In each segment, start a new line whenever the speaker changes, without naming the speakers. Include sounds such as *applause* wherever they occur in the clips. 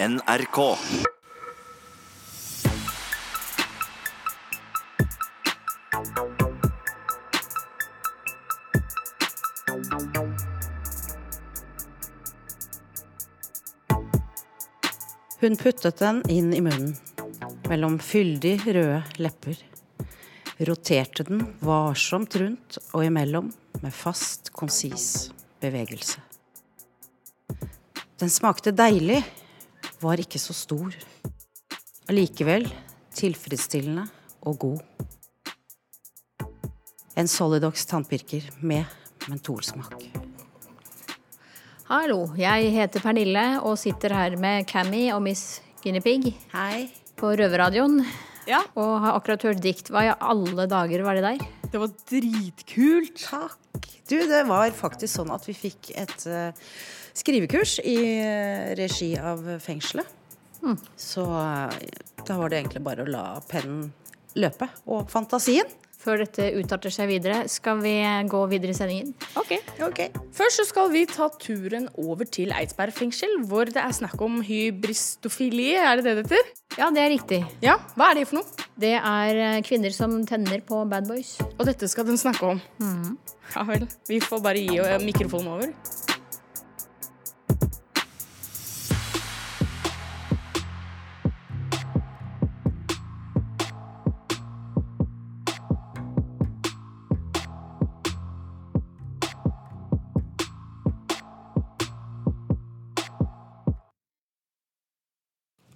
NRK.
Hun puttet den inn i munnen, mellom fyldig røde lepper. Roterte den varsomt rundt og imellom med fast, konsis bevegelse. Den smakte deilig, var ikke så stor. Allikevel tilfredsstillende og god. En Solidox tannpirker med mentolsmak.
Hallo, jeg heter Pernille og sitter her med Cammy og Miss Guinea Pig
Hei.
på Røverradioen.
Ja.
Og har akkurat hørt dikt. Hva i alle dager var det der?
Det var dritkult.
Takk. Du, det var faktisk sånn at vi fikk et uh, skrivekurs i uh, regi av fengselet. Så uh, da var det egentlig bare å la pennen løpe, og fantasien.
Før dette utarter seg videre, skal vi gå videre i sendingen.
Ok. Først så skal vi ta turen over til Eidsberg fengsel, hvor det er snakk om hybristofili. Er det det det heter?
Ja, det er riktig.
Ja, hva er det for noe?
Det er eh, kvinner som tenner på bad boys.
Og dette skal den snakke om. Ja vel. Vi får bare gi eh, mikrofonen over.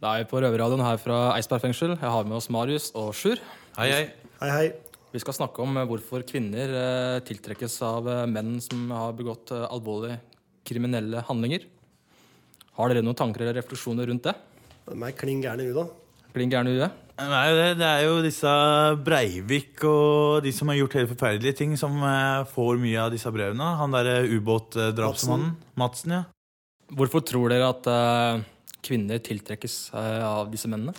Da er vi på Røverradioen her fra Eidsberg fengsel. Jeg har med oss Marius og Sjur.
Hei, hei.
Hei, hei.
Vi skal snakke om eh, hvorfor kvinner eh, tiltrekkes av eh, menn som har begått alvorlige kriminelle handlinger. Har dere noen tanker eller refleksjoner rundt det?
De er klin gærne i huet, da.
Klin gærne i huet?
Nei, det, det er jo disse Breivik og de som har gjort helt forferdelige ting, som får mye av disse brevene. Han derre ubåtdrapsmannen. Madsen, ja.
Hvorfor tror dere at eh, kvinner tiltrekkes eh, av disse mennene?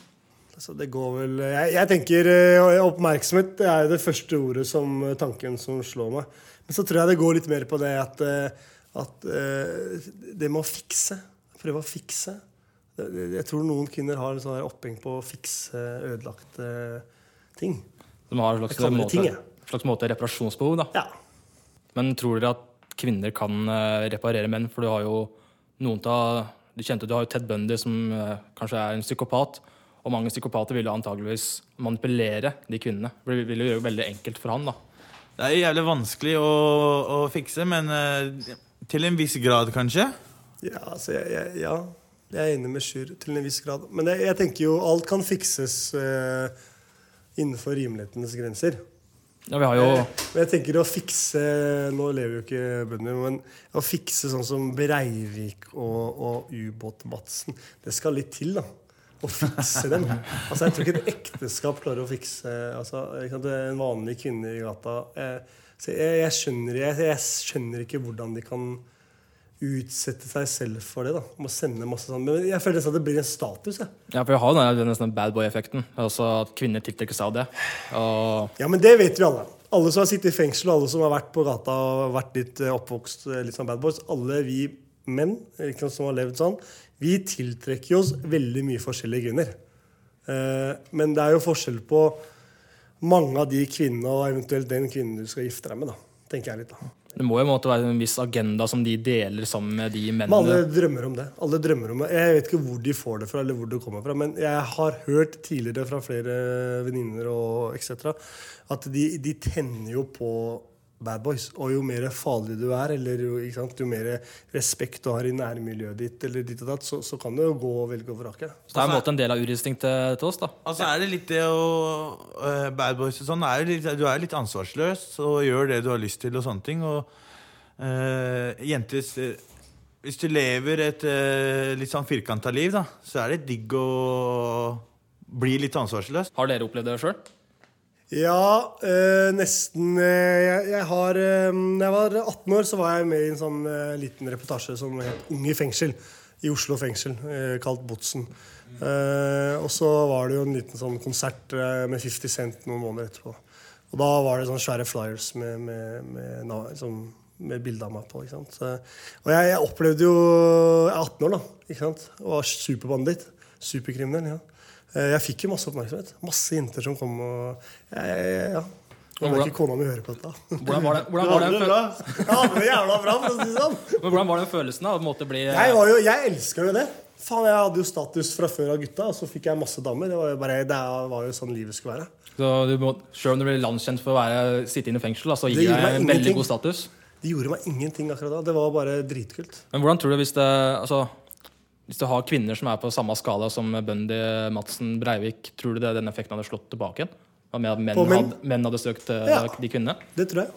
Altså, det går vel Jeg, jeg tenker eh, oppmerksomhet er det første ordet som eh, tanken som slår meg. Men så tror jeg det går litt mer på det at, at det med å fikse. Prøve å fikse. Jeg tror noen kvinner har en sånn oppheng på å fikse ødelagte ting.
De har en slags, måte,
ting, jeg.
slags måte reparasjonsbehov. da.
Ja.
Men tror dere at kvinner kan reparere menn? For du har jo noen av de kjente, du har jo Ted Bundy, som eh, kanskje er en psykopat. Og mange psykopater ville antageligvis manipulere de kvinnene. For Det ville jo gjøre det veldig enkelt for han. da.
Det er jævlig vanskelig å, å fikse, men uh, til en viss grad, kanskje.
Ja, altså, jeg, jeg, ja, jeg er enig med Sjur til en viss grad. Men jeg, jeg tenker jo alt kan fikses uh, innenfor rimelighetens grenser.
Ja, vi har jo...
Men jeg tenker å fikse Nå lever jo ikke bønder, men å fikse sånn som Breivik og, og ubåt-Madsen, det skal litt til, da. Å fikse dem. Altså, jeg tror ikke et ekteskap klarer å fikse altså, En vanlig kvinne i gata. Eh, jeg, jeg, skjønner, jeg, jeg skjønner ikke hvordan de kan utsette seg selv for det. da Om å sende masse sånn Men jeg føler nesten at det blir en status. Jeg.
Ja, for vi har jo den- den bad boy-effekten. Altså at kvinner tiltrekkes av det. Og
Ja, men det vet vi alle. Alle som har sittet i fengsel, og alle som har vært på gata og vært litt eh, oppvokst eh, litt sånn bad boys, alle vi menn sant, som har levd sånn, vi tiltrekker oss veldig mye forskjellige grunner. Men det er jo forskjell på mange av de kvinnene og eventuelt den kvinnen du skal gifte deg med. da, tenker jeg litt da.
Det må jo måtte være en viss agenda som de deler sammen med de
Men alle
mennene.
drømmer om det. Alle drømmer om det. Jeg vet ikke hvor de får det fra, eller hvor det kommer fra, men jeg har hørt tidligere fra flere venninner og etc. at de, de tenner jo på bad boys. Og jo mer farlig du er, eller jo, ikke sant, jo mer respekt du har i nærmiljøet ditt, eller ditt og datt, så, så kan du jo gå og velge og vrake.
Så det er en måte en del av urinstinktet til oss. da.
Altså er det litt det å uh, Bad boys og sånn. Er litt, du er litt ansvarsløs og gjør det du har lyst til og sånne ting. Og uh, jenter Hvis du lever et uh, litt sånn firkanta liv, da, så er det digg å bli litt ansvarsløs.
Har dere opplevd det sjøl?
Ja, øh, nesten. eh, jeg, jeg har øh, Da jeg var 18 år, så var jeg med i en sånn øh, liten reportasje som het Ung i fengsel. I Oslo fengsel, eh, kalt Botsen. Eh, og så var det jo en liten sånn konsert eh, med 50 Cent noen måneder etterpå. Og da var det sånne svære flyers med, med, med, med sånn bilde av meg på. ikke sant? Så, og jeg, jeg opplevde jo Jeg er 18 år, da. ikke sant? Og var superbanditt. Superkriminell. ja. Eh, Jeg fikk jo masse oppmerksomhet. Masse jenter som kom og Ja. jeg,
håper
ikke kona mi høre på dette.
Hvordan var, det, hvordan, var
det
den,
er bra. *laughs* Ja, det jævla bra, for å si det sånn.
men hvordan var den følelsen av å bli
Jeg, var jo, jeg elska jo det. Faen, Jeg hadde jo status fra før av gutta, og så fikk jeg masse damer. Det var jo, bare, det var jo sånn livet skulle være.
Så du må, Selv om du blir landskjent for å være, sitte inne i fengsel, da, så gir
det
deg en veldig god status.
Det gjorde meg ingenting akkurat da. Det var bare dritkult.
Men hvordan tror du hvis det altså, Hvis du har kvinner som er på samme skala som Bundy, Madsen, Breivik, tror du det den effekten hadde slått tilbake igjen? Med at menn,
menn?
Hadde, menn hadde søkt eh,
Ja.
de kvinnene?
Det tror jeg.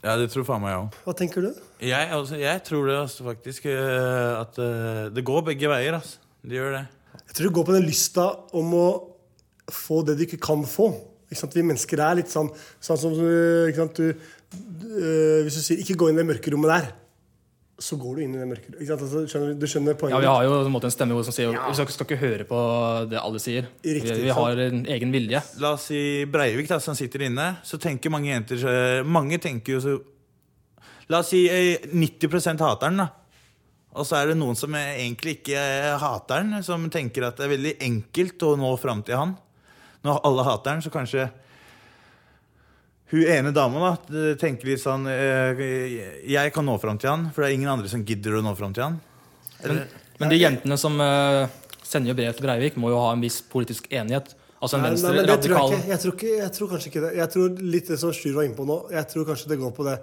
Ja, det tror faen meg jeg òg.
Hva tenker du?
Jeg, altså, jeg tror det altså, faktisk eh, at uh, det går begge veier. Altså. Det gjør det.
Jeg tror det går på den lysta om å få det du ikke kan få. Ikke sant? Vi mennesker er litt sånn, sånn som du, ikke sant? Du, øh, Hvis du sier 'ikke gå inn i det mørke rommet der', så går du inn i det mørke rommet. Ikke sant? Altså, skjønner, du- skjønner poenget? Ja.
Vi har jo en måte en stemme som sier Vi skal, skal ikke høre på det alle sier.
Riktig,
vi, vi har en egen vilje.
La oss si Breivik, da, som sitter inne. Så tenker mange jenter så- Mange tenker jo så La oss si eh, 90 hater den, da. Og så er det noen som eh, egentlig ikke eh, hater den, som tenker at det er veldig enkelt å nå fram til han. Når alle hater den, så kanskje hun ene dama da, tenker litt sånn eh, Jeg kan nå fram til han, for det er ingen andre som gidder å nå fram til han.
Men, men de jentene som eh, sender brev til Breivik, må jo ha en viss politisk enighet. Altså en venstre
nei, tror
radikal
jeg, ikke. Jeg, tror ikke, jeg tror kanskje ikke det. Jeg tror litt det som Sjur var inne på nå, jeg tror kanskje det går på det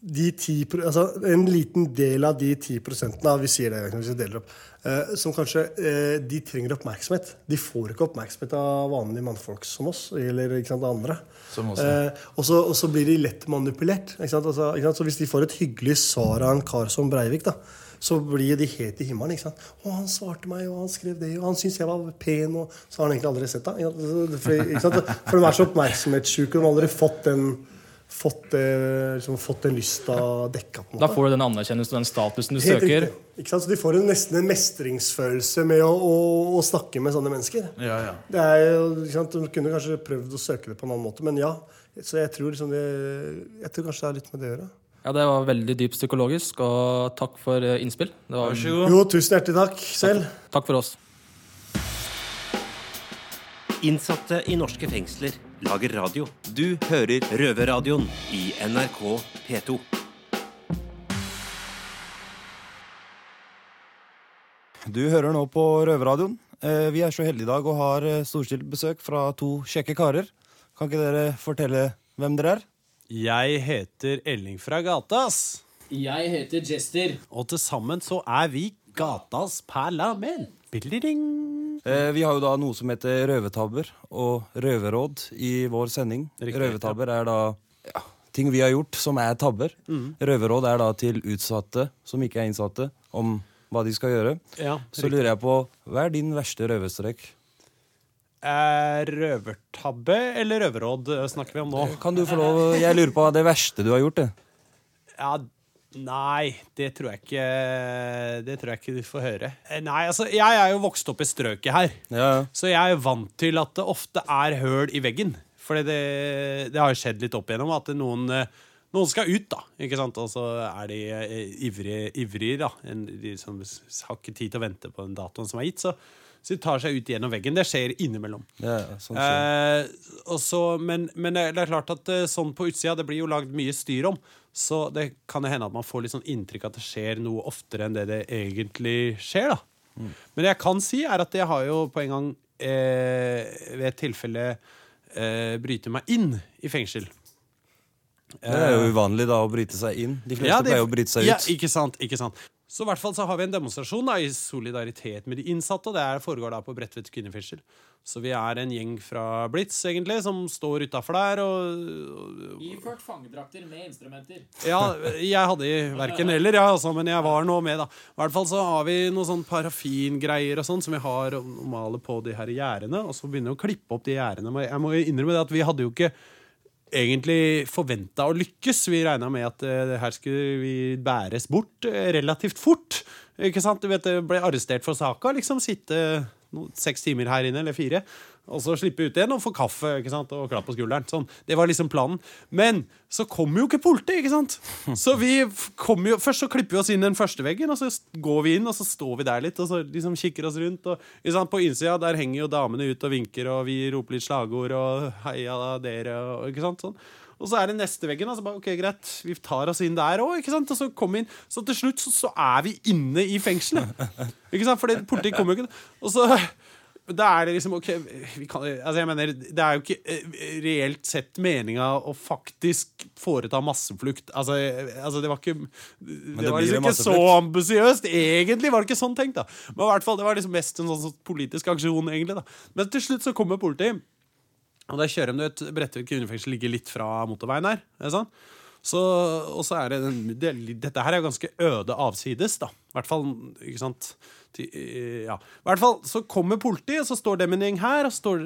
de 10, altså En liten del av de 10 prosentene, vi sier det, hvis vi deler opp, eh, som kanskje eh, de trenger oppmerksomhet. De får ikke oppmerksomhet av vanlige mannfolk som oss, eller ikke sant, andre. Eh, og, så, og så blir de lett manipulert. Ikke sant? Altså, ikke sant? Så hvis de får et hyggelig svar av en kar som Breivik, da, så blir de helt i himmelen. Ikke sant? 'Å, han svarte meg, og han skrev det, og han syntes jeg var pen', og så har han egentlig aldri sett deg. For. For de er så oppmerksomhetssjuke, de har aldri fått den fått, det, liksom, fått den lysta dekka. på en
Da får du den anerkjennelsen og den statusen du
Helt
søker.
riktig. Ikke sant? Så de får en, nesten en mestringsfølelse med å, å, å snakke med sånne mennesker.
Ja, ja.
Det er jo, ikke sant? De kunne kanskje prøvd å søke det på en annen måte, men ja. Så jeg tror, liksom det, jeg tror kanskje det har litt med det å gjøre.
Ja, Det var veldig dypt psykologisk, og takk for eh, innspill. Det var,
Vær så god.
Jo, tusen hjertelig takk selv.
takk for oss.
Innsatte i norske fengsler lager radio. Du hører Røverradioen i NRK P2.
Du hører nå på Røverradioen. Eh, Vi er så heldige i dag og har eh, storstilt besøk fra to kjekke karer. Kan ikke dere fortelle hvem dere er?
Jeg heter Elling fra Gatas.
Jeg heter Jester.
Og til sammen så er vi Gatas parlament. Billiding.
Eh, Vi har jo da noe som heter røvetabber og røverråd i vår sending.
Riktig,
Røvetabber er da ja, ting vi har gjort som er tabber. Røverråd er da til utsatte som ikke er innsatte, om hva de skal gjøre.
Ja,
Så lurer jeg på, hva er din verste røverstrek?
Er røvertabbe eller røverråd eh, snakker vi om nå?
Kan du få lov, Jeg lurer på hva det verste du har gjort. det.
Ja, nei, det tror jeg ikke Det tror jeg ikke du får høre. Eh, Nei, altså, jeg er jo vokst opp i strøket her.
Ja, ja.
Så jeg er vant til at det ofte er høl i veggen. For det, det har jo skjedd litt opp igjennom at noen, eh, noen skal ut, da. Ikke sant? Og så er de eh, ivrige, ivrige da. En, de som har ikke tid til å vente på den datoen som er gitt. Så, så de tar seg ut gjennom veggen. Det skjer innimellom.
Ja, ja, sånn skjer.
Eh, og så, men, men det er klart at sånn på utsida Det blir jo lagd mye styr om. Så det kan hende at man får litt sånn inntrykk at det skjer noe oftere enn det det egentlig skjer. da
Mm.
Men det jeg kan si, er at jeg har jo på en gang eh, ved et tilfelle eh, bryter meg inn i fengsel.
Det er jo uvanlig da å bryte seg inn. De fleste
Ja, det-
pleier å bryte seg ut.
Ja, ikke sant, ikke sant. Så i hvert fall så har vi en demonstrasjon da, i solidaritet med de innsatte, og det foregår da på Bredtvet kvinnefengsel. Så vi er en gjeng fra Blitz egentlig, som står utafor der og
Iført fangedrakter med instrumenter.
Ja, jeg hadde verken eller, ja, altså, men jeg var nå med, da. I hvert fall så har vi noen sånn parafingreier og sånn som vi har å male på de her gjerdene, og så begynner vi å klippe opp de gjerdene. Jeg må innrømme det at vi hadde jo ikke egentlig forventa å lykkes. Vi regna med at eh, det her skulle vi bæres bort eh, relativt fort. Ikke sant? Du vet, ble arrestert for saka. Liksom sitte no, seks timer her inne, eller fire. Og så slippe ut igjen og få kaffe ikke sant? og klapp på skulderen. Sånn. Det var liksom planen. Men så kommer jo ikke politiet, ikke sant? Så vi kommer jo, Først så klipper vi oss inn den første veggen, og så går vi inn, og så står vi der litt og så liksom kikker oss rundt. Og, ikke sant? På innsida der henger jo damene ut og vinker, og vi roper litt slagord og 'heia dere' og ikke sant? Sånn. Og så er det neste veggen. Altså bare, ok, greit, Vi tar oss inn der òg. Så vi inn Så til slutt så, så er vi inne i fengselet. Ikke sant? Fordi politiet kommer jo ikke. Og så da er det liksom ok vi kan, altså jeg mener, Det er jo ikke eh, reelt sett meninga å faktisk foreta masseflukt. Altså, altså det var ikke Det,
det
var liksom ikke så ambisiøst. Egentlig var det ikke sånn tenkt. da Men i hvert fall, det var liksom mest en sånn, sånn politisk aksjon. egentlig da Men til slutt så kommer politiet. Og der kjører de et Bredtvet kvinnefengsel ligger litt fra motorveien her. Er det sånn? Så, og så er det, det Dette her er ganske øde avsides, da. I hvert fall, ikke sant Ja. I hvert fall så kommer politiet, og så står dem en gjeng her, og så står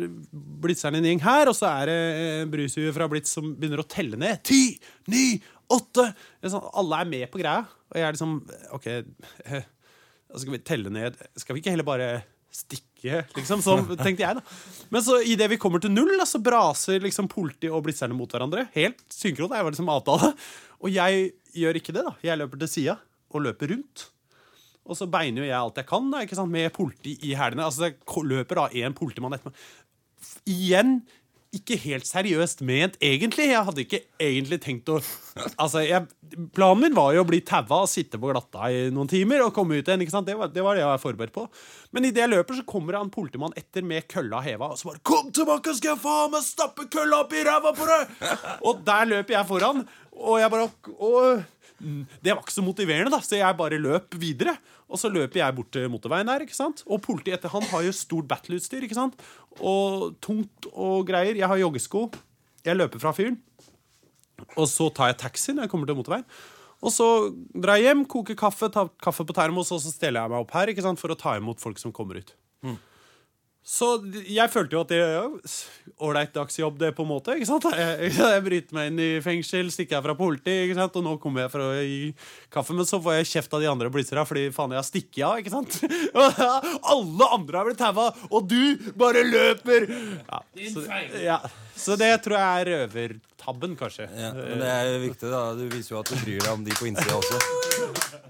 blitzeren en gjeng her, og så er det Brushue fra Blitz som begynner å telle ned. Ti, ni, åtte sånn, Alle er med på greia. Og jeg er liksom OK, eh, *laughs* skal vi telle ned Skal vi ikke heller bare stikke, liksom? så, tenkte jeg, da. Men så idet vi kommer til null, da, så braser liksom politi og blitzerne mot hverandre. Helt synkront. Jeg var liksom avtale. Og jeg gjør ikke det, da. Jeg løper til sida og løper rundt. Og så beiner jo jeg alt jeg kan da, ikke med politi i hælene. Altså, det løper da en politimann etter meg. Igjen ikke helt seriøst ment, egentlig. Jeg hadde ikke egentlig tenkt å Altså, jeg, Planen min var jo å bli taua og sitte på glatta i noen timer og komme ut igjen. ikke sant? Det var det, var det jeg var forberedt på. Men idet jeg løper, så kommer det en politimann etter med kølla heva og så bare 'Kom tilbake, skal jeg faen meg stappe kølla opp i ræva på deg!' Og der løper jeg foran, og jeg bare og, Det var ikke så motiverende, da, så jeg bare løp videre. Og så løper jeg bort til motorveien der, ikke sant? Og politiet etter han har jo stort battleutstyr, ikke sant? Og tungt og greier. Jeg har joggesko. Jeg løper fra fyren. Og så tar jeg taxi når jeg kommer til motorveien. Og så drar jeg hjem, koker kaffe, tar kaffe på termos, og så steller jeg meg opp her ikke sant? for å ta imot folk som kommer ut. Så jeg følte jo at det Ålreit dagsjobb, det, på en måte. ikke sant? *laughs* Jeg, jeg bryter meg inn i fengsel, stikker jeg fra politi, ikke sant? og nå kommer jeg for å gi kaffe. Men så får jeg kjeft av de andre blitzera fordi faen, jeg har stukket av. ikke sant? *laughs* Alle andre har blitt taua, og du bare løper! Ja, så, ja, så det tror jeg er røvertabben, kanskje.
Ja, men det er jo viktig, da. Du viser jo at du bryr deg om de på innsida også. *laughs*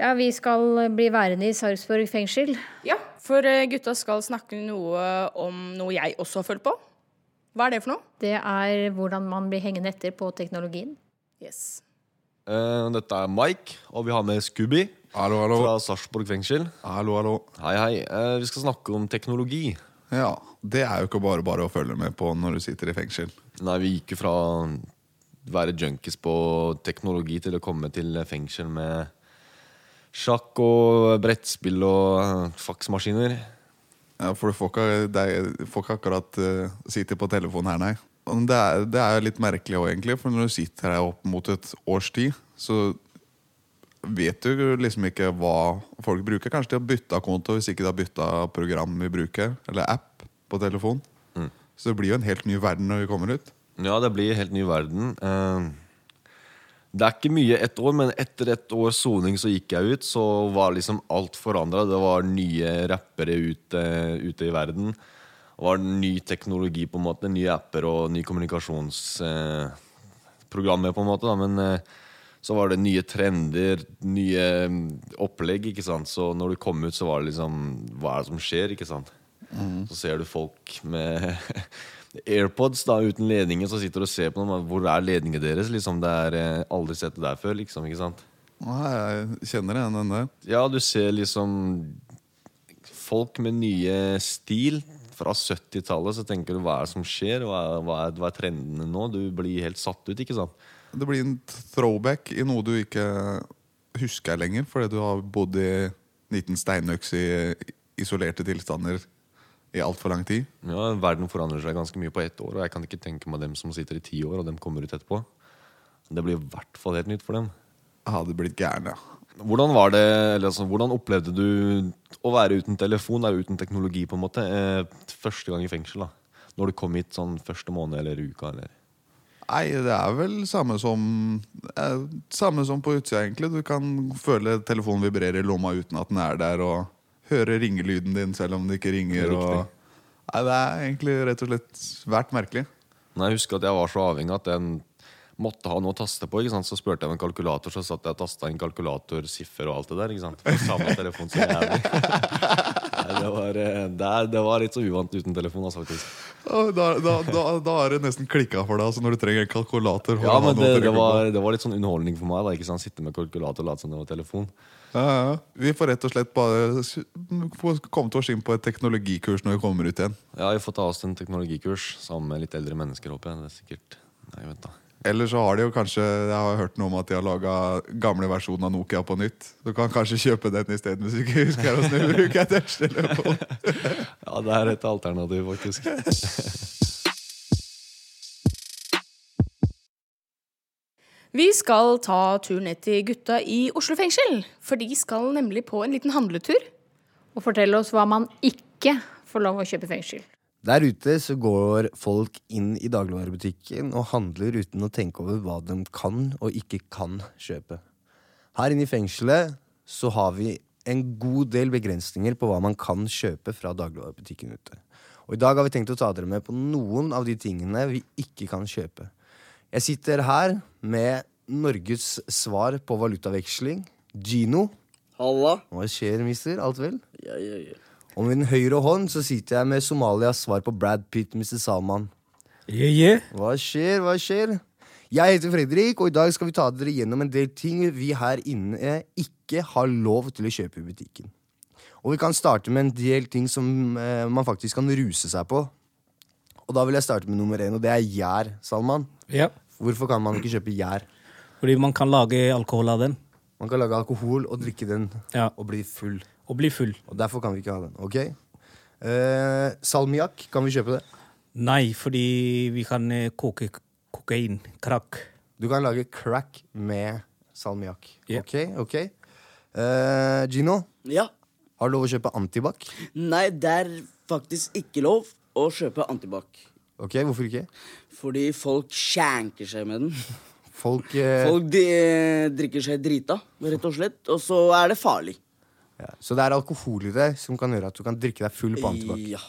Ja, vi skal bli værende i Sarpsborg fengsel.
Ja, for eh, gutta skal snakke noe om noe jeg også har følt på. Hva er det for noe?
Det er hvordan man blir hengende etter på teknologien.
Yes.
Uh, dette er Mike, og vi har med Scooby
Hallo, hallo.
fra Sarpsborg fengsel.
Hallo, hallo.
Hei, hei. Uh, vi skal snakke om teknologi.
Ja, det er jo ikke bare bare å følge med på når du sitter i fengsel.
Nei, vi gikk jo fra å være junkies på teknologi til å komme til fengsel med sjakk og brettspill og eh, faksmaskiner.
Ja, for du får ikke, er, får ikke akkurat uh, sitte på telefonen her, nei. Det er, det er litt merkelig òg, egentlig. For når du sitter her opp mot et års tid, så vet du liksom ikke hva folk bruker. Kanskje de har bytta konto hvis ikke de har bytta program vi bruker, eller app på telefon. Så det blir jo en helt ny verden når vi kommer ut.
Ja, det blir en helt ny verden. Eh, Det er ikke mye ett år, men etter ett års soning så gikk jeg ut, så var liksom alt forandra. Det var nye rappere ute, ute i verden. Det var ny teknologi, på en måte. Nye apper og nye kommunikasjonsprogrammer, på en måte. Da. Men eh, så var det nye trender, nye mm, opplegg, ikke sant. Så når du kom ut, så var det liksom Hva er det som skjer, ikke sant? Så ser du folk med *laughs* AirPods da, uten ledninger, så sitter du og ser på dem. Hvor er ledningene deres? Liksom, det er eh, aldri sett det der før, liksom. ikke sant?
Jeg kjenner igjen den der.
Ja, du ser liksom folk med nye stil fra 70-tallet. Så tenker du hva er det som skjer? Hva er, hva, er, hva er trendene nå? Du blir helt satt ut, ikke sant?
Det blir en throwback i noe du ikke husker lenger, fordi du har bodd i 19 steinøks i isolerte tilstander i altfor lang tid.
Ja, Verden forandrer seg ganske mye på ett år, og jeg kan ikke tenke meg dem som sitter i ti år, og dem kommer ut etterpå. Det blir i hvert fall helt nytt for dem.
Hadde blitt gæren, ja.
Hvordan var det, eller altså, hvordan opplevde du å være uten telefon, eller uten teknologi, på en måte, eh, første gang i fengsel? da? Når du kom hit sånn første måned eller uka? eller?
Nei, det er vel samme som eh, Samme som på utsida, egentlig. Du kan føle telefonen vibrere i lomma uten at den er der, og høre ringelyden din selv om det ikke ringer. Og, nei, det er egentlig rett og slett svært merkelig.
Nei, jeg husker at jeg var så avhengig at jeg måtte ha noe å taste på. ikke sant? Så spurte jeg om en kalkulator, så satt jeg og tasta inn kalkulator, siffer og alt det der. ikke sant? For samme telefon som jeg. *laughs* Nei, det, var, eh, det, det var litt så uvant uten telefon, altså, faktisk.
Da, da, da, da har det nesten klikka for deg altså når du trenger en kalkulator.
Ja, men det, det, var, det var litt sånn underholdning for meg. da, ikke sant? Sitte med kalkulator og late som det var telefon.
Ja, ja. Vi får rett og slett bare komme til oss inn på et teknologikurs når vi kommer ut igjen.
Ja, Vi får ta oss en teknologikurs sammen med litt eldre mennesker, håper jeg. Det er sikkert Nei, vent da.
Eller så har de jo kanskje Jeg har hørt noe om at de har laga gamle versjonen av Nokia på nytt. Du kan kanskje kjøpe den isteden hvis du ikke husker åssen du bruker touchtelefon. *laughs*
Ja, det er et alternativ, faktisk. *laughs*
Vi skal ta turen ned til gutta i Oslo fengsel, for de skal nemlig på en liten handletur.
Og fortelle oss hva man ikke får lov å kjøpe i fengsel.
Der ute så går folk inn i dagligvarebutikken og handler uten å tenke over hva de kan og ikke kan kjøpe. Her inne i fengselet så har vi en god del begrensninger på hva man kan kjøpe fra dagligvarebutikken ute. Og i dag har vi tenkt å ta dere med på noen av de tingene vi ikke kan kjøpe. Jeg sitter her med Norges svar på valutaveksling, Gino.
Halla.
Hva skjer, mister? Alt vel?
Ja, ja, ja.
Og med den høyre hånd så sitter jeg med Somalias svar på Brad Pitt, Mr. Salman.
Yeah, yeah.
Hva skjer, hva skjer? Jeg heter Fredrik, og i dag skal vi ta dere gjennom en del ting vi her inne ikke har lov til å kjøpe i butikken. Og vi kan starte med en del ting som eh, man faktisk kan ruse seg på. Og da vil jeg starte med nummer én, og det er gjær, Salman.
Ja.
Hvorfor kan man ikke kjøpe gjær?
Fordi man kan lage alkohol av den.
Man kan lage alkohol og drikke den
Ja.
og bli full.
Og bli full.
Og derfor kan vi ikke ha den. ok? Eh, salmiakk, kan vi kjøpe det?
Nei, fordi vi kan eh, koke kokain. Crack.
Du kan lage crack med salmiakk.
Yeah.
Ok, ok. Eh, Gino,
Ja.
har du lov å kjøpe antibac?
Nei, det er faktisk ikke lov å kjøpe antibac.
Ok, Hvorfor ikke?
Fordi folk skjenker seg med den.
Folk, eh,
Folk de, drikker seg drita, rett og slett. Og så er det farlig.
ja. Så det er alkohol i det som kan gjøre at du kan drikke deg full på antibac?
Ja.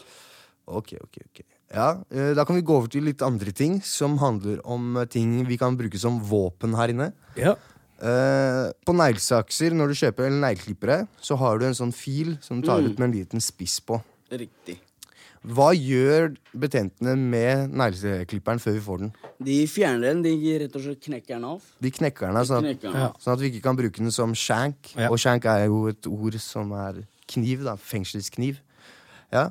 Ok, ok, ok. Ja, eh, Da kan vi gå over til litt andre ting som handler om eh, ting vi kan bruke som våpen her inne.
Ja.
Eh, på neglesakser, når du kjøper negleklippere, så har du en sånn fil som du tar
Mm.
ut med en liten spiss på.
Riktig.
Hva gjør betjentene med negleklipperen før vi får den?
De fjerner den. De rett og slett knekker den av.
De knekker den, sånn,
knekker
at,
den. Ja.
sånn at vi ikke kan bruke den som shank.
Ja.
Og shank er jo et ord som er kniv, da. Fengselskniv. Ja.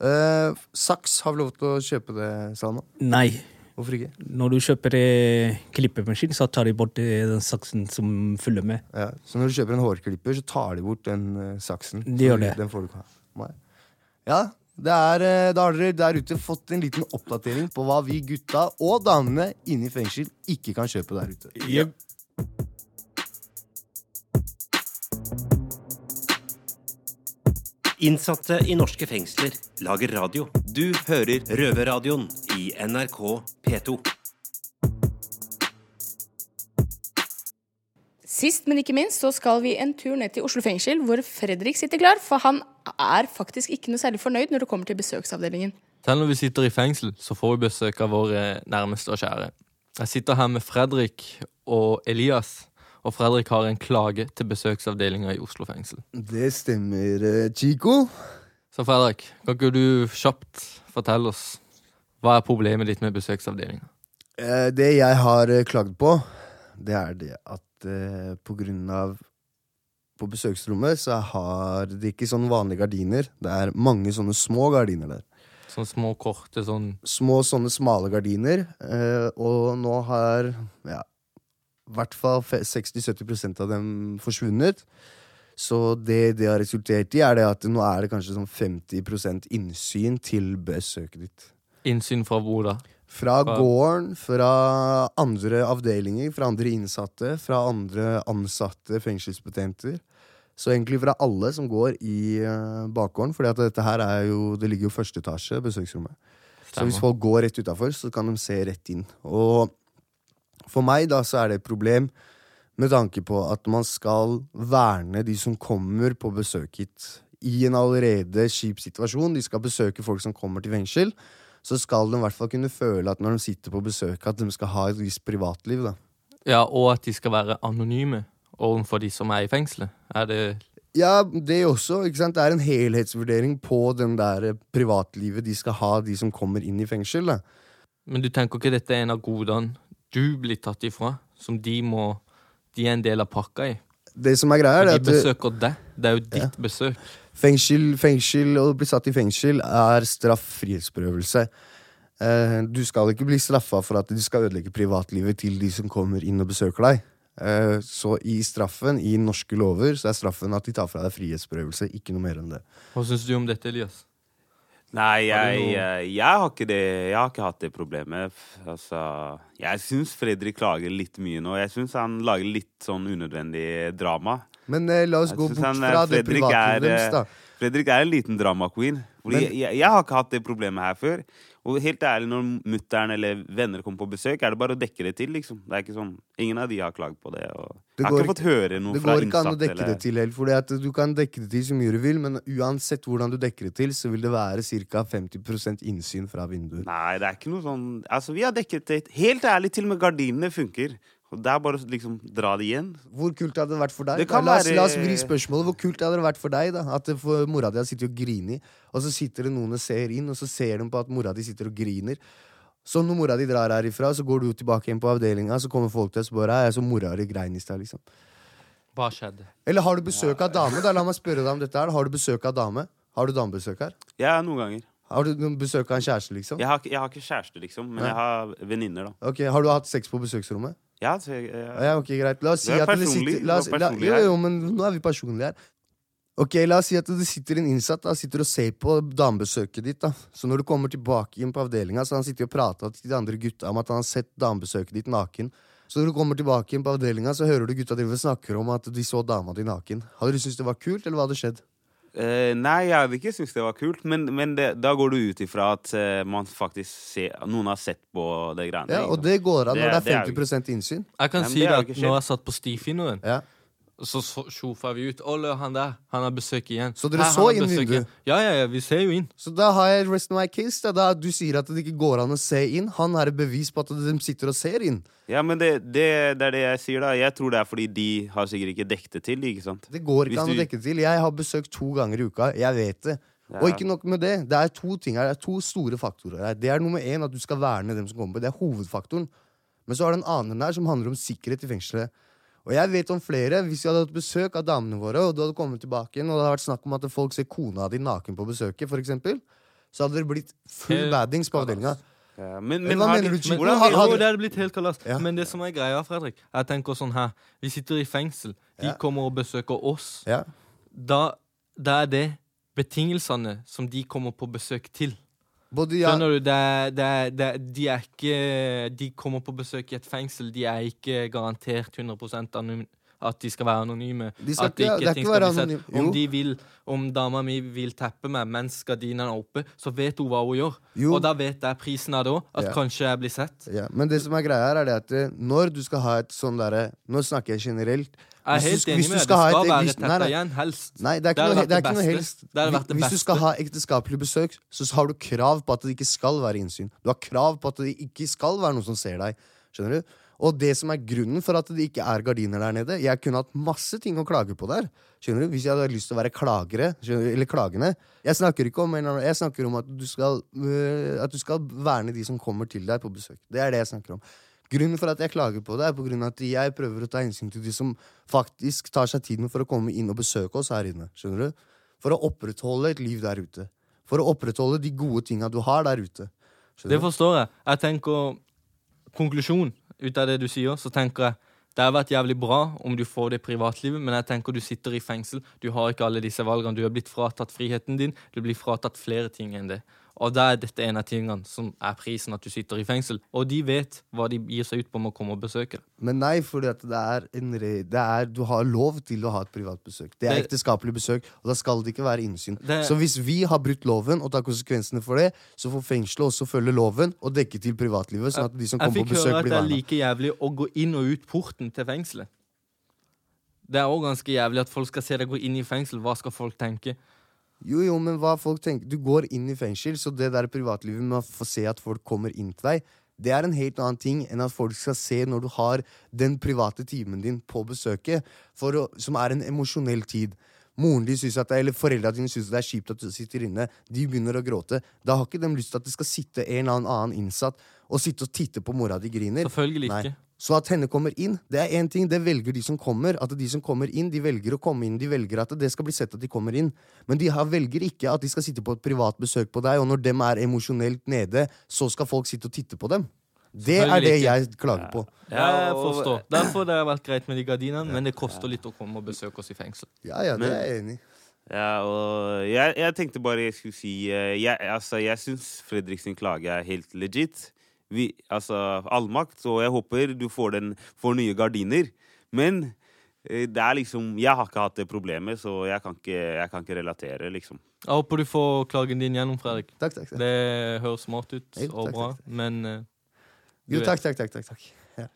Uh, saks, har vi lov til å kjøpe det, Salma?
Nei.
Hvorfor ikke?
Når du kjøper eh, klippemaskin, så tar de bort eh, den saksen som følger med.
Ja. Så når du kjøper en hårklipper, så tar de bort den eh, saksen.
De gjør det.
Den får du ikke ha. Ja, det er, eh, da har dere der ute fått en liten oppdatering på hva vi gutta og damene inne i fengsel ikke kan kjøpe der ute.
Innsatte i norske fengsler lager radio. Du hører Røverradioen i NRK P2.
Sist, men ikke minst, så skal vi en tur ned til Oslo fengsel, hvor Fredrik sitter klar. For han er faktisk ikke noe særlig fornøyd når det kommer til besøksavdelingen.
Selv når vi sitter i fengsel, så får vi besøk av våre nærmeste og kjære. Jeg sitter her med Fredrik og Elias, og Fredrik har en klage til besøksavdelinga i Oslo fengsel.
Det stemmer, eh, Chico.
Så Fredrik, kan ikke du kjapt fortelle oss hva er problemet ditt med besøksavdelinga?
Eh, Det jeg har eh, klagd på, det er det at eh, på grunn av På besøksrommet så har de ikke sånne vanlige gardiner. Det er mange sånne små gardiner der.
Sånne små, korte sånn
Små sånne smale gardiner. Eh, og nå har ja, i hvert fall 60-70% av dem forsvunnet. Så det det har resultert i, er det at nå er det kanskje sånn 50 innsyn til besøket ditt.
innsyn fra hvor da?
Fra gården, fra andre avdelinger, fra andre innsatte, fra andre ansatte fengselsbetjenter. Så egentlig fra alle som går i uh, bakgården, for dette her er jo, det ligger jo første etasje, besøksrommet. Så hvis folk går rett utafor, så kan de se rett inn. Og For meg da så er det et problem med tanke på at man skal verne de som kommer på besøk hit. I en allerede kjip situasjon, de skal besøke folk som kommer til fengsel, så skal de i hvert fall kunne føle at når de sitter på besøk, at de skal ha et visst privatliv. da.
Ja, Og at de skal være anonyme overfor de som er i fengselet. Er det
Ja, det også. ikke sant? Det er en helhetsvurdering på den der privatlivet de skal ha, de som kommer inn i fengsel. da.
Men du tenker ikke dette er en av godene du blir tatt ifra, som de må De er en del av pakka i?
Det som er greia, er at
de besøker deg. Det er jo ditt besøk.
Fengsel, fengsel og å bli satt i fengsel er straff, frihetsberøvelse. Eh, du skal ikke bli straffa for at du skal ødelegge privatlivet til de som kommer inn og besøker deg. Eh, så i straffen, i norske lover, så er straffen at de tar fra deg frihetsberøvelse. Ikke noe mer enn det.
Hva syns du om dette, Elias?
Nei, jeg, jeg, jeg, har ikke det, jeg har ikke hatt det problemet. Altså, jeg syns Fredrik klager litt mye nå. Jeg syns han lager litt sånn unødvendig drama.
Men eh, la oss gå bort
han, eh,
fra det
private
privatlivet
er,
deres,
eh,
da.
Fredrik er en liten drama queen. Fordi
Men-
jeg, jeg har ikke hatt det problemet her før. Og helt ærlig, når mutter'n eller venner kommer på besøk, er det bare å dekke det til, liksom. Det er ikke sånn, Ingen av de har klagd på det.
Det
jeg har ikke fått høre noe
det går ikke an å dekke
eller-
det til helt. For du kan dekke det til så mye du vil, men uansett hvordan du dekker det til, så vil det være ca. 50% innsyn fra vinduet.
Nei, det er ikke noe sånn Altså, vi har dekket det. Helt ærlig, til og med gardinene funker. Det er bare å liksom dra det igjen.
Hvor kult hadde det vært for deg?
Det kan
La, oss,
være-
la oss vri spørsmålet. Hvor kult hadde det vært for deg da? at for mora di har sittet og griner, og så sitter det noen og ser inn, og så ser de på at mora di sitter og griner. Så når mora di drar herifra, så går du tilbake igjen på avdelinga, så kommer folk til deg og spør deg, så mora di grein i stad, liksom.
Hva skjedde?
Eller har du besøk av dame? Da La meg spørre deg om dette her. Har du besøk av dame? Har du damebesøk her?
Ja, noen ganger.
Har du noen besøk av en kjæreste, liksom?
Jeg har, jeg har ikke kjæreste, liksom, men
Nei.
jeg har venninner, da.
Ok, Har du hatt sex på besøksrommet?
Ja, så jeg, jeg,
Ja, ok, greit. La oss si at
du
sitter la oss, la, jo, jo, men nå er vi personlige her. Ok, La oss si at det sitter en innsatt da, sitter og ser på damebesøket ditt. da Så når du kommer tilbake inn på avdelinga, så han sitter og prater til de andre gutta om at han har sett damebesøket ditt naken. Så når du kommer tilbake inn på avdelinga, så hører du gutta drive snakker om at de så dama di naken. Hadde du syntes det var kult, eller hva hadde skjedd?
Eh, nei, jeg hadde ikke syntes det var kult, men, men det, da går du ut ifra at uh, man faktisk ser Noen har sett på det greiene.
Ja, Og det går an når det er
jo
50 innsyn.
Jeg kan
Ja, men
si
det
det
har
at nå
har
jeg satt på stifinneren, så så- sjofa vi ut. Å, han der. Han har besøk igjen.
Så dere
Her,
så inn
besøk
vinduet?
Ja, ja, ja, vi ser jo inn.
Så da har jeg rest my case. Da, da Du sier at det ikke går an å se inn. Han er et bevis på at de sitter og ser inn.
Ja, men det, det, det er det jeg sier, da. Jeg tror det er fordi de har sikkert ikke dekket det til. ikke sant?
Det går
Hvis
ikke an å
du-
dekke til. Jeg har besøkt to ganger i uka. Jeg vet det.
Ja.
Og ikke nok med det. Det er to ting her. Det er to store faktorer her. Det er nummer én at du skal verne dem som kommer på. Det er hovedfaktoren. Men så har du en annen her som handler om sikkerhet i fengselet. Og jeg vet om flere. Hvis vi hadde hatt besøk av damene våre, og du hadde kommet tilbake igjen, og det hadde vært snakk om at folk ser kona di naken på besøket, for eksempel, så hadde det blitt full baddings på avdelinga.
Ja, men,
Men hva mener du, Chico?
Jo, det hadde blitt helt kalas. Men det som er greia, Fredrik Jeg tenker sånn her Vi sitter i fengsel. De
Ja.
kommer og besøker oss.
Ja.
Da, da er det betingelsene som de kommer på besøk til.
Både ja-
Skjønner du? Det det det de er ikke De kommer på besøk i et fengsel. De er ikke garantert 100 anonyme at de skal være anonyme.
De skal
at
ikke- er
ting skal bli sett. Om, de vil, om dama mi vil teppe meg mens gardinene er oppe, så vet hun hva hun gjør.
Jo.
Og da vet jeg prisen av det òg. At
Ja.
kanskje jeg blir sett.
Ja, men det som er greia her, er det at eh, når du skal ha et sånn derre Nå snakker jeg generelt.
Jeg er
Hvis
helt enig med deg. Det skal
et-
være
hvis-
tetta
nei,
igjen, helst.
Nei, det er ikke,
Det
noe, det er ikke noe helst.
Vært
Hvis du skal ha ekteskapelig besøk, så har du krav på at det ikke skal være innsyn. Du har krav på at det ikke skal være noen som ser deg. Skjønner du? Og det som er grunnen for at det ikke er gardiner der nede Jeg kunne hatt masse ting å klage på der. Skjønner du? Hvis jeg hadde lyst til å være klagere, eller klagende. Jeg snakker ikke om Jeg snakker om at du skal øh, At du skal verne de som kommer til deg på besøk. Det er det jeg snakker om. Grunnen for at jeg klager på det, er på grunn av at jeg prøver å ta hensyn til de som faktisk tar seg tiden for å komme inn og besøke oss her inne. Skjønner du? For å opprettholde et liv der ute. For å opprettholde de gode tinga du har der ute. Skjønner
Det forstår jeg. Jeg tenker Konklusjon ut av det du sier, så tenker jeg det har vært jævlig bra om du får det privatlivet, men jeg tenker du sitter i fengsel. Du har ikke alle disse valgene. Du har blitt fratatt friheten din. Du blir fratatt flere ting enn det. Og da er dette en av tingene som er prisen at du sitter i fengsel. Og de vet hva de gir seg ut på med å komme og besøke.
Men nei, for det er en re det er, du har lov til å ha et privat besøk. Det er
Det-
ekteskapelig besøk, og da skal det ikke være innsyn.
Det-
Så hvis vi har brutt loven og tar konsekvensene for det, så får fengselet også følge loven og dekke til privatlivet, sånn at de som
Jeg
kommer på
fikk høre at det er like jævlig å gå inn og ut porten til fengselet. Det er òg ganske jævlig at folk skal se deg gå inn i fengsel. Hva skal folk tenke?
Jo, jo, men hva folk tenker Du går inn i fengsel, så det der privatlivet med å få se at folk kommer inn til deg, det er en helt annen ting enn at folk skal se når du har den private timen din på besøket, å, som er en emosjonell tid. Moren din synes at det, eller Foreldra dine syns det er kjipt at du sitter inne. De begynner å gråte. Da har ikke de lyst til at det skal sitte en eller annen innsatt og sitte og titte på mora di griner.
Selvfølgelig
Nei. Så at henne kommer inn, det er én ting. Det velger de som kommer. At de som kommer inn, de velger å komme inn. De velger at det skal bli sett at de kommer inn. Men de har, velger ikke at de skal sitte på et privat besøk på deg, og når dem er emosjonelt nede, så skal folk sitte og titte på dem. Det er det jeg klager på.
Jeg forstår. Derfor det har vært greit med de gardinene, men det koster litt å komme og besøke oss i fengsel.
Ja, ja, det er jeg enig i.
Ja, og jeg, jeg tenkte bare jeg skulle si eh, Jeg, altså, jeg syns Fredrik sin klage er helt legit. Vi, altså, allmakt, og jeg håper du får, den, får nye gardiner. Men eh, det er liksom Jeg har ikke hatt det problemet, så jeg kan ikke, jeg kan ikke relatere, liksom.
Jeg håper du får klagen din gjennom, Fredrik.
Takk, takk, takk.
Det høres smart ut
Jo,
og
takk,
bra,
takk,
men uh,
Jo, takk, takk, takk. takk, takk. Ja.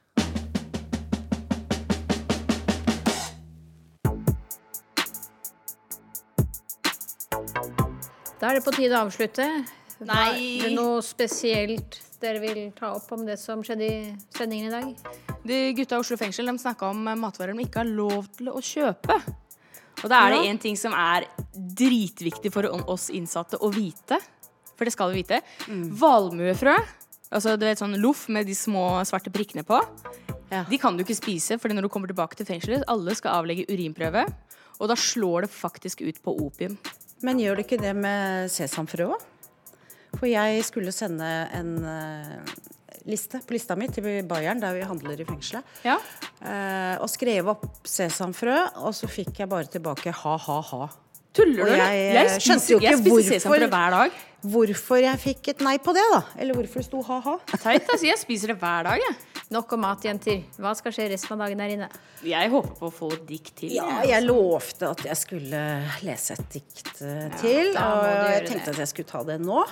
Da er det på tide å avslutte.
Nei.
Er det noe spesielt dere vil ta opp om det som skjedde i sendingen i dag?
De gutta i Oslo fengsel de snakka om matvarer de ikke har lov til å kjøpe. Og da er det
Ja.
én ting som er dritviktig for oss innsatte å vite. For det skal vi vite. Valmuefrø, altså du vet sånn loff med de små svarte prikkene på, de kan du ikke spise, for når du kommer tilbake til fengselet, alle skal avlegge urinprøve, og da slår det faktisk ut på opium.
Men gjør det ikke det med sesamfrø òg? For jeg skulle sende en eh, liste på lista mi til Bayern, der vi handler i fengselet. Eh, og skrev opp sesamfrø, og så fikk jeg bare tilbake ha-ha-ha.
Tuller du,
jeg,
Jeg
eh,
spiser-
skjønte jo
jeg spiser sesamfrø hver dag.
hvorfor jeg fikk et nei på det, da. Eller hvorfor det sto ha-ha.
Teit, altså. Jeg spiser det hver dag, jeg.
Nok om mat, jenter. Hva skal skje resten av dagen der inne?
Jeg håper på å få et dikt til.
Ja,
jeg,
jeg
altså.
lovte at jeg skulle lese et dikt eh, til,
må
og jeg tenkte
det.
at jeg skulle ta det nå.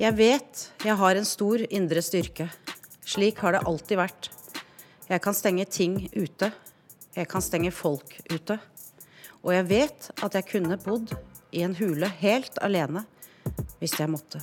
Jeg vet jeg har en stor indre styrke. Slik har det alltid vært. Jeg kan stenge ting ute. Jeg kan stenge folk ute. Og jeg vet at jeg kunne bodd i en hule helt alene hvis jeg måtte.